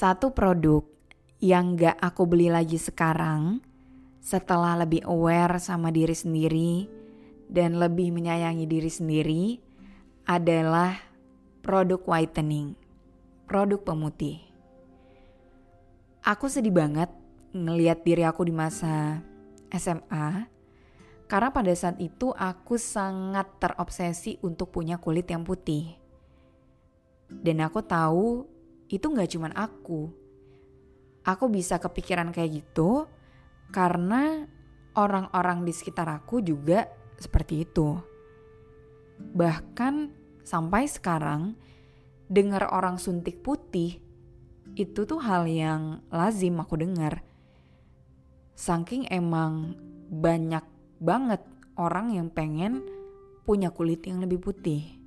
Satu produk yang gak aku beli lagi sekarang setelah lebih aware sama diri sendiri dan lebih menyayangi diri sendiri adalah produk whitening, produk pemutih. Aku sedih banget ngeliat diri aku di masa SMA karena pada saat itu aku sangat terobsesi untuk punya kulit yang putih. Dan aku tahu itu nggak cuman aku. Aku bisa kepikiran kayak gitu karena orang-orang di sekitar aku juga seperti itu. Bahkan sampai sekarang dengar orang suntik putih itu tuh hal yang lazim aku dengar. Saking emang banyak banget orang yang pengen punya kulit yang lebih putih.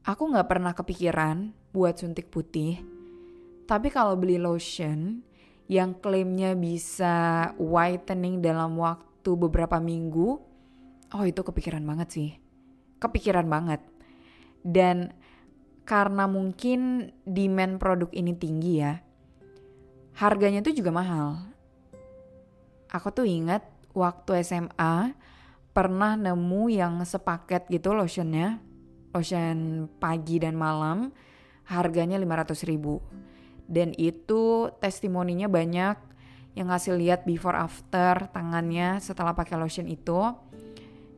Aku nggak pernah kepikiran buat suntik putih. Tapi kalau beli lotion yang klaimnya bisa whitening dalam waktu beberapa minggu, oh itu kepikiran banget sih. Kepikiran banget. Dan karena mungkin demand produk ini tinggi ya, harganya tuh juga mahal. Aku tuh ingat waktu SMA pernah nemu yang sepaket gitu lotionnya, lotion pagi dan malam harganya 500 ribu. Dan itu testimoninya banyak yang ngasih lihat before after tangannya setelah pakai lotion itu.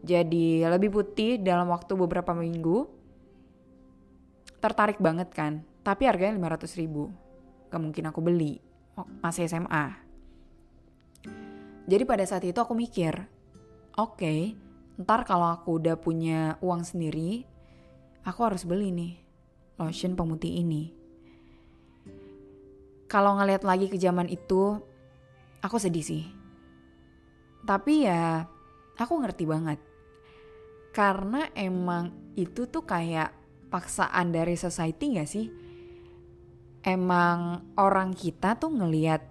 Jadi lebih putih dalam waktu beberapa minggu. Tertarik banget kan, tapi harganya 500 ribu. Gak mungkin aku beli, masih SMA. Jadi pada saat itu aku mikir, oke, okay, ntar kalau aku udah punya uang sendiri, aku harus beli nih lotion pemutih ini. Kalau ngeliat lagi ke zaman itu, aku sedih sih. Tapi ya, aku ngerti banget. Karena emang itu tuh kayak paksaan dari society gak sih? Emang orang kita tuh ngeliat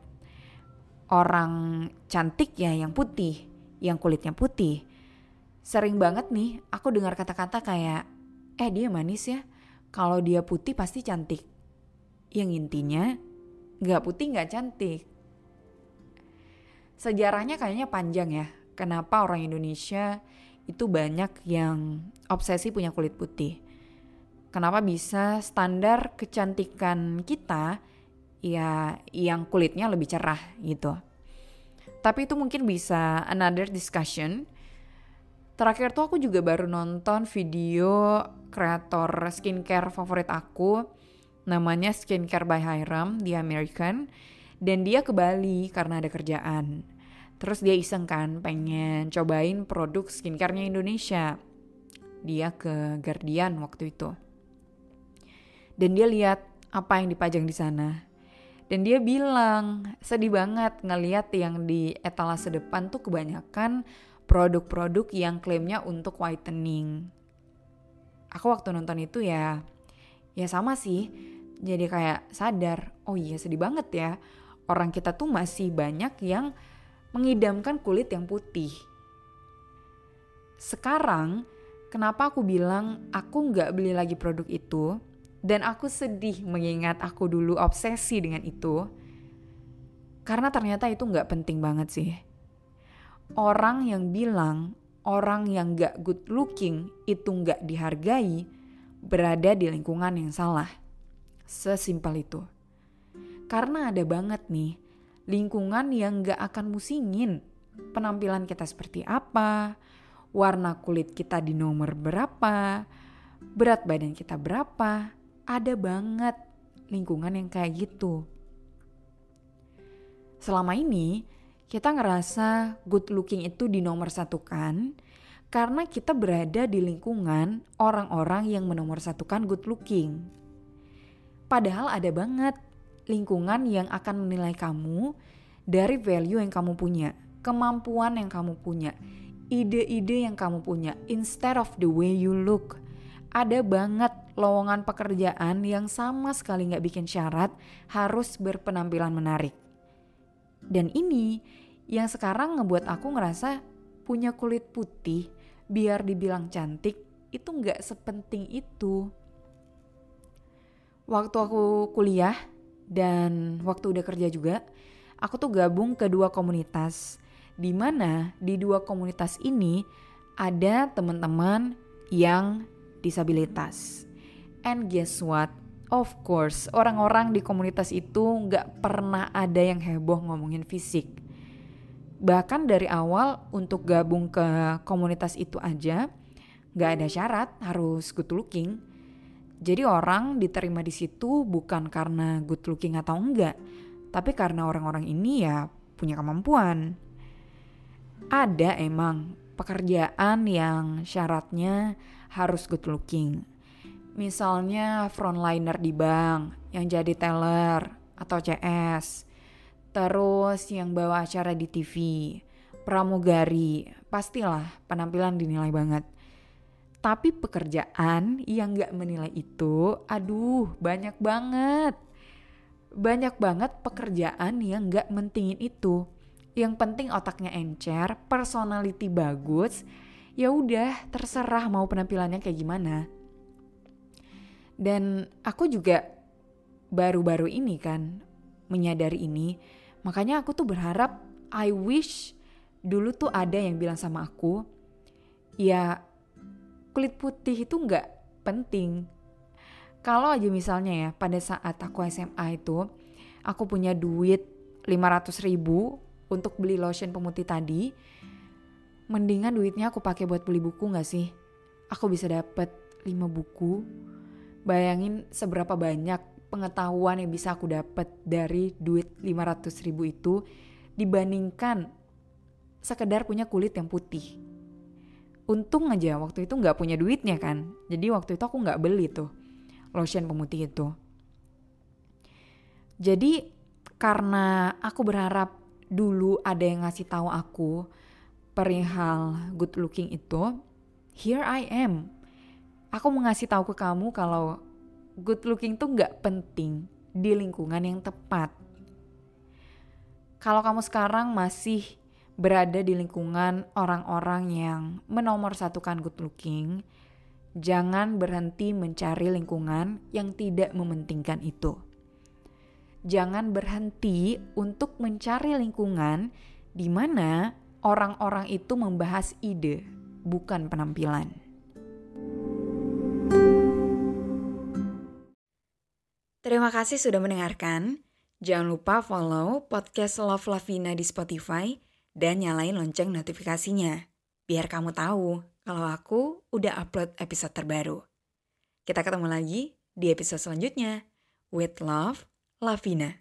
orang cantik ya yang putih, yang kulitnya putih. Sering banget nih aku dengar kata-kata kayak, eh dia manis ya, kalau dia putih pasti cantik. Yang intinya gak putih gak cantik. Sejarahnya kayaknya panjang ya. Kenapa orang Indonesia itu banyak yang obsesi punya kulit putih. Kenapa bisa standar kecantikan kita ya yang kulitnya lebih cerah gitu. Tapi itu mungkin bisa another discussion. Terakhir tuh aku juga baru nonton video kreator skincare favorit aku namanya Skincare by Hiram di American dan dia ke Bali karena ada kerjaan. Terus dia iseng kan pengen cobain produk skincarenya Indonesia. Dia ke Guardian waktu itu. Dan dia lihat apa yang dipajang di sana. Dan dia bilang sedih banget ngeliat yang di etalase depan tuh kebanyakan produk-produk yang klaimnya untuk whitening. Aku waktu nonton itu ya ya sama sih. Jadi kayak sadar oh iya sedih banget ya. Orang kita tuh masih banyak yang mengidamkan kulit yang putih. Sekarang kenapa aku bilang aku nggak beli lagi produk itu? Dan aku sedih mengingat aku dulu obsesi dengan itu. Karena ternyata itu nggak penting banget sih. Orang yang bilang orang yang gak good looking itu nggak dihargai berada di lingkungan yang salah. Sesimpel itu. Karena ada banget nih lingkungan yang gak akan musingin penampilan kita seperti apa, warna kulit kita di nomor berapa, berat badan kita berapa, ada banget lingkungan yang kayak gitu. Selama ini kita ngerasa good looking itu di nomor satu kan karena kita berada di lingkungan orang-orang yang menomor satukan good looking. Padahal ada banget lingkungan yang akan menilai kamu dari value yang kamu punya, kemampuan yang kamu punya, ide-ide yang kamu punya instead of the way you look. Ada banget lowongan pekerjaan yang sama sekali nggak bikin syarat harus berpenampilan menarik. Dan ini yang sekarang ngebuat aku ngerasa punya kulit putih biar dibilang cantik itu nggak sepenting itu. Waktu aku kuliah dan waktu udah kerja juga, aku tuh gabung ke dua komunitas di mana di dua komunitas ini ada teman-teman yang disabilitas. And guess what? Of course, orang-orang di komunitas itu nggak pernah ada yang heboh ngomongin fisik. Bahkan dari awal untuk gabung ke komunitas itu aja, nggak ada syarat harus good looking. Jadi orang diterima di situ bukan karena good looking atau enggak, tapi karena orang-orang ini ya punya kemampuan ada emang pekerjaan yang syaratnya harus good looking. Misalnya frontliner di bank, yang jadi teller atau CS. Terus yang bawa acara di TV, pramugari, pastilah penampilan dinilai banget. Tapi pekerjaan yang gak menilai itu, aduh banyak banget. Banyak banget pekerjaan yang gak mentingin itu yang penting otaknya encer, personality bagus, ya udah terserah mau penampilannya kayak gimana. Dan aku juga baru-baru ini kan menyadari ini, makanya aku tuh berharap I wish dulu tuh ada yang bilang sama aku, ya kulit putih itu nggak penting. Kalau aja misalnya ya pada saat aku SMA itu, aku punya duit 500 ribu untuk beli lotion pemutih tadi, mendingan duitnya aku pakai buat beli buku gak sih? Aku bisa dapet 5 buku. Bayangin seberapa banyak pengetahuan yang bisa aku dapat dari duit 500 ribu itu dibandingkan sekedar punya kulit yang putih. Untung aja waktu itu nggak punya duitnya kan. Jadi waktu itu aku nggak beli tuh lotion pemutih itu. Jadi karena aku berharap dulu ada yang ngasih tahu aku perihal good looking itu, here I am. Aku mau ngasih tahu ke kamu kalau good looking tuh nggak penting di lingkungan yang tepat. Kalau kamu sekarang masih berada di lingkungan orang-orang yang menomor satukan good looking, jangan berhenti mencari lingkungan yang tidak mementingkan itu jangan berhenti untuk mencari lingkungan di mana orang-orang itu membahas ide, bukan penampilan. Terima kasih sudah mendengarkan. Jangan lupa follow podcast Love Lavina di Spotify dan nyalain lonceng notifikasinya. Biar kamu tahu kalau aku udah upload episode terbaru. Kita ketemu lagi di episode selanjutnya. With love, Lavina.